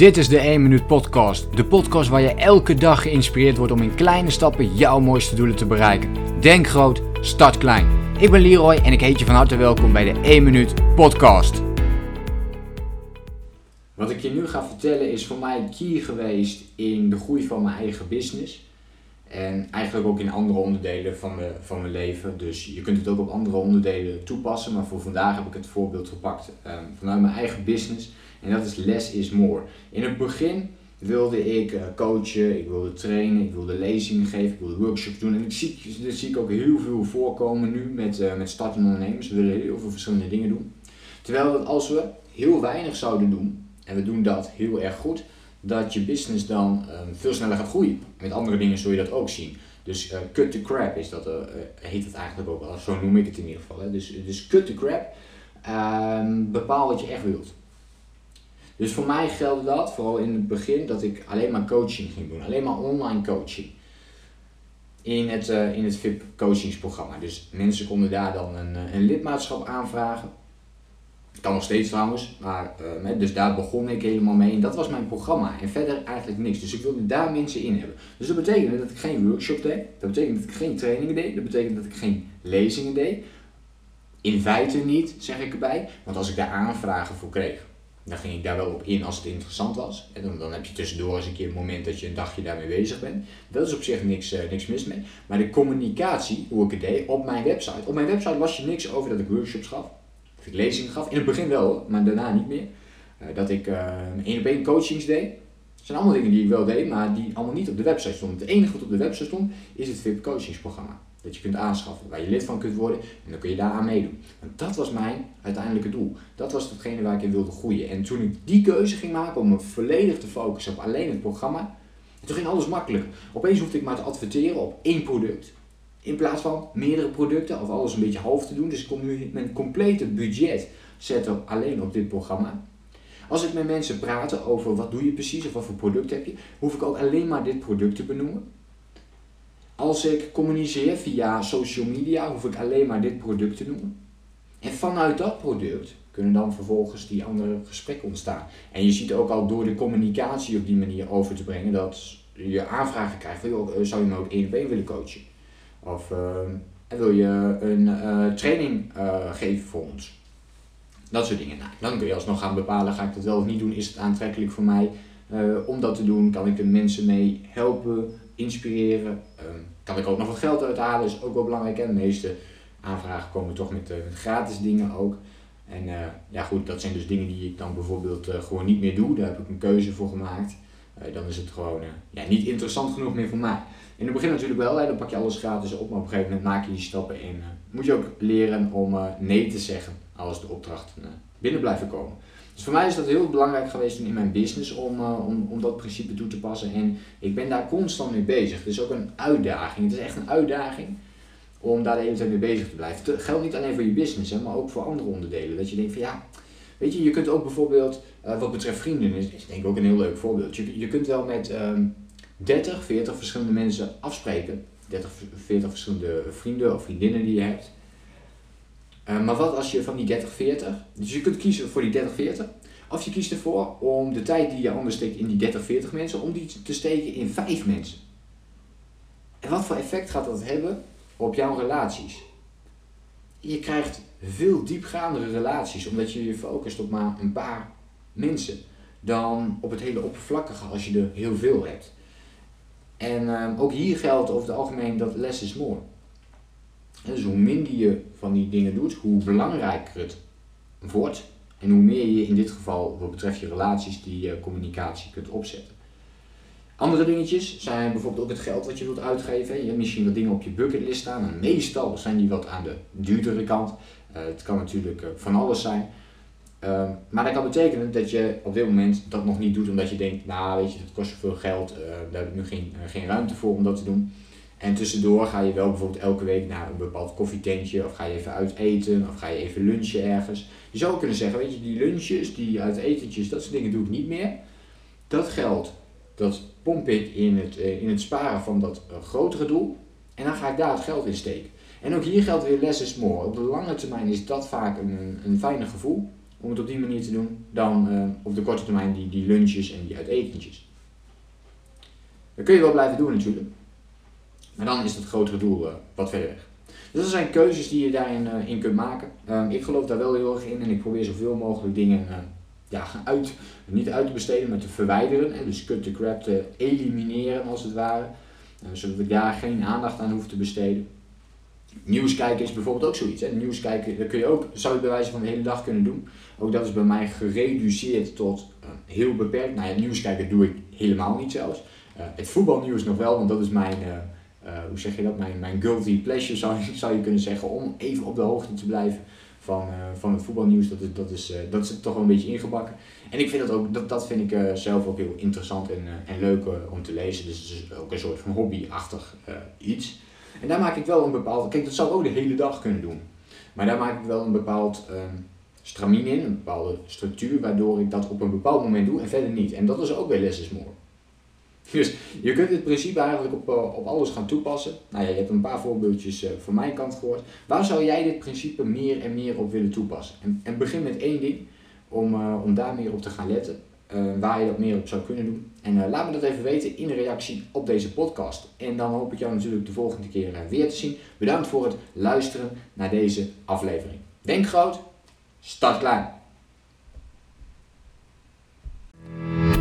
Dit is de 1 Minuut Podcast. De podcast waar je elke dag geïnspireerd wordt om in kleine stappen jouw mooiste doelen te bereiken. Denk groot, start klein. Ik ben Leroy en ik heet je van harte welkom bij de 1 Minuut Podcast. Wat ik je nu ga vertellen is voor mij key geweest in de groei van mijn eigen business. En eigenlijk ook in andere onderdelen van, de, van mijn leven. Dus je kunt het ook op andere onderdelen toepassen. Maar voor vandaag heb ik het voorbeeld gepakt um, vanuit mijn eigen business. En dat is less is more. In het begin wilde ik uh, coachen, ik wilde trainen, ik wilde lezingen geven, ik wilde workshops doen. En ik zie, dit zie ik ook heel veel voorkomen nu met, uh, met startende ondernemers. We willen heel veel verschillende dingen doen. Terwijl dat als we heel weinig zouden doen, en we doen dat heel erg goed, dat je business dan um, veel sneller gaat groeien. Met andere dingen zul je dat ook zien. Dus uh, cut the crap is dat, uh, heet het eigenlijk ook wel, zo noem ik het in ieder geval. Hè. Dus, dus cut the crap, um, bepaal wat je echt wilt. Dus voor mij geldde dat, vooral in het begin, dat ik alleen maar coaching ging doen. Alleen maar online coaching. In het, uh, in het VIP coachingsprogramma. Dus mensen konden daar dan een, een lidmaatschap aanvragen. Kan nog steeds trouwens, maar uh, dus daar begon ik helemaal mee. En dat was mijn programma. En verder eigenlijk niks. Dus ik wilde daar mensen in hebben. Dus dat betekende dat ik geen workshop deed. Dat betekent dat ik geen trainingen deed. Dat betekent dat ik geen lezingen deed. In feite niet, zeg ik erbij. Want als ik daar aanvragen voor kreeg, dan ging ik daar wel op in als het interessant was. En dan, dan heb je tussendoor eens een keer een moment dat je een dagje daarmee bezig bent. Dat is op zich niks, uh, niks mis mee. Maar de communicatie, hoe ik het deed, op mijn website. Op mijn website was je niks over dat ik workshops gaf. Of ik lezingen gaf. In het begin wel, maar daarna niet meer. Uh, dat ik op één coachings deed. Dat zijn allemaal dingen die ik wel deed, maar die allemaal niet op de website stonden. Het enige wat op de website stond, is het VIP coachingsprogramma. Dat je kunt aanschaffen, waar je lid van kunt worden en dan kun je daaraan meedoen. Want dat was mijn uiteindelijke doel. Dat was hetgene waar ik in wilde groeien. En toen ik die keuze ging maken om me volledig te focussen op alleen het programma, toen ging alles makkelijk. Opeens hoefde ik maar te adverteren op één product. In plaats van meerdere producten of alles een beetje half te doen. Dus ik kon nu mijn complete budget zetten alleen op dit programma. Als ik met mensen praat over wat doe je precies of wat voor product heb je, hoef ik ook alleen maar dit product te benoemen. Als ik communiceer via social media, hoef ik alleen maar dit product te noemen. En vanuit dat product kunnen dan vervolgens die andere gesprekken ontstaan. En je ziet ook al door de communicatie op die manier over te brengen dat je aanvragen krijgt van zou je me ook één op één willen coachen? Of uh, wil je een uh, training uh, geven voor ons? Dat soort dingen. Nou, dan kun je alsnog gaan bepalen, ga ik dat wel of niet doen? Is het aantrekkelijk voor mij om dat te doen? Kan ik de mensen mee helpen, inspireren? Um, kan ik ook nog wat geld uithalen, is ook wel belangrijk. En de meeste aanvragen komen toch met, gratis dingen ook. En ja goed, dat zijn dus dingen die ik dan bijvoorbeeld gewoon niet meer doe. Daar heb ik een keuze voor gemaakt. Dan is het gewoon ja, niet interessant genoeg meer voor mij. In het begin natuurlijk wel, hè, dan pak je alles gratis op, maar op een gegeven moment maak je die stappen en moet je ook leren om nee te zeggen als de opdrachten binnen blijven komen. Dus voor mij is dat heel belangrijk geweest in mijn business om, om, om dat principe toe te passen. En ik ben daar constant mee bezig. Het is ook een uitdaging. Het is echt een uitdaging om daar de hele tijd mee bezig te blijven. Het geldt niet alleen voor je business, hè, maar ook voor andere onderdelen. Dat je denkt van ja, weet je, je kunt ook bijvoorbeeld, uh, wat betreft vrienden, is, is denk ik ook een heel leuk voorbeeld. Je, je kunt wel met um, 30, 40 verschillende mensen afspreken. 30, 40 verschillende vrienden of vriendinnen die je hebt. Uh, maar wat als je van die 30, 40, dus je kunt kiezen voor die 30, 40, of je kiest ervoor om de tijd die je anders steekt in die 30, 40 mensen, om die te steken in 5 mensen. En wat voor effect gaat dat hebben op jouw relaties? Je krijgt veel diepgaandere relaties, omdat je je focust op maar een paar mensen, dan op het hele oppervlakkige als je er heel veel hebt. En uh, ook hier geldt over het algemeen dat less is more. Dus hoe minder je van die dingen doet, hoe belangrijker het wordt. En hoe meer je in dit geval, wat betreft je relaties, die uh, communicatie kunt opzetten. Andere dingetjes zijn bijvoorbeeld ook het geld wat je wilt uitgeven. Je hebt misschien wat dingen op je bucketlist staan. En meestal zijn die wat aan de duurdere kant. Uh, het kan natuurlijk uh, van alles zijn. Uh, maar dat kan betekenen dat je op dit moment dat nog niet doet omdat je denkt, nou weet je, dat kost zoveel geld, daar heb ik nu geen, geen ruimte voor om dat te doen. En tussendoor ga je wel bijvoorbeeld elke week naar een bepaald koffietentje, of ga je even uit eten, of ga je even lunchen ergens. Je zou kunnen zeggen, weet je, die lunches, die uit etentjes, dat soort dingen doe ik niet meer. Dat geld, dat pomp ik in het, in het sparen van dat grotere doel. En dan ga ik daar het geld in steken. En ook hier geldt weer less is more. Op de lange termijn is dat vaak een, een fijner gevoel. om het op die manier te doen, dan eh, op de korte termijn die, die lunches en die uitetentjes. Dat kun je wel blijven doen natuurlijk. Maar dan is het grotere doel wat verder weg. Dus dat zijn keuzes die je daarin uh, in kunt maken. Ehm, ik geloof daar wel heel erg in en ik probeer zoveel mogelijk dingen ja, uit, niet uit te besteden, maar te verwijderen. En dus cut the crap te elimineren als het ware. zodat ik daar geen aandacht aan hoef te besteden. Nieuws kijken is bijvoorbeeld ook zoiets. Hè. Nieuws kijken, dat kun je ook, zou je bij wijze van de hele dag kunnen doen. Ook dat is bij mij gereduceerd tot uh, heel beperkt. Nou ja, nieuws kijken doe ik helemaal niet zelfs. Uh, het voetbalnieuws nog wel, want dat is mijn, hoe zeg je dat, mijn, mijn guilty pleasure zou, zou je kunnen zeggen. Om even op de hoogte te blijven van, van het voetbalnieuws. Dat is, dat, is, dat is toch wel een beetje ingebakken. En ik vind dat ook, dat, dat vind ik zelf ook heel interessant en, en leuk om te lezen. Dus het is ook een soort van hobbyachtig iets. En daar maak ik wel een bepaald, kijk dat zou ik ook de hele dag kunnen doen. Maar daar maak ik wel een bepaald uh, stramien in, een bepaalde structuur, waardoor ik dat op een bepaald moment doe en verder niet. En dat is ook weer less is more. Dus je kunt het principe eigenlijk op, uh, op alles gaan toepassen. Nou ja, je hebt een paar voorbeeldjes uh, van mijn kant gehoord. Waar zou jij dit principe meer en meer op willen toepassen? En, en begin met één ding, om, uh, om daar meer op te gaan letten. Waar je dat meer op zou kunnen doen. En laat me dat even weten in reactie op deze podcast. En dan hoop ik jou natuurlijk de volgende keer weer te zien. Bedankt voor het luisteren naar deze aflevering. Denk groot, start klein.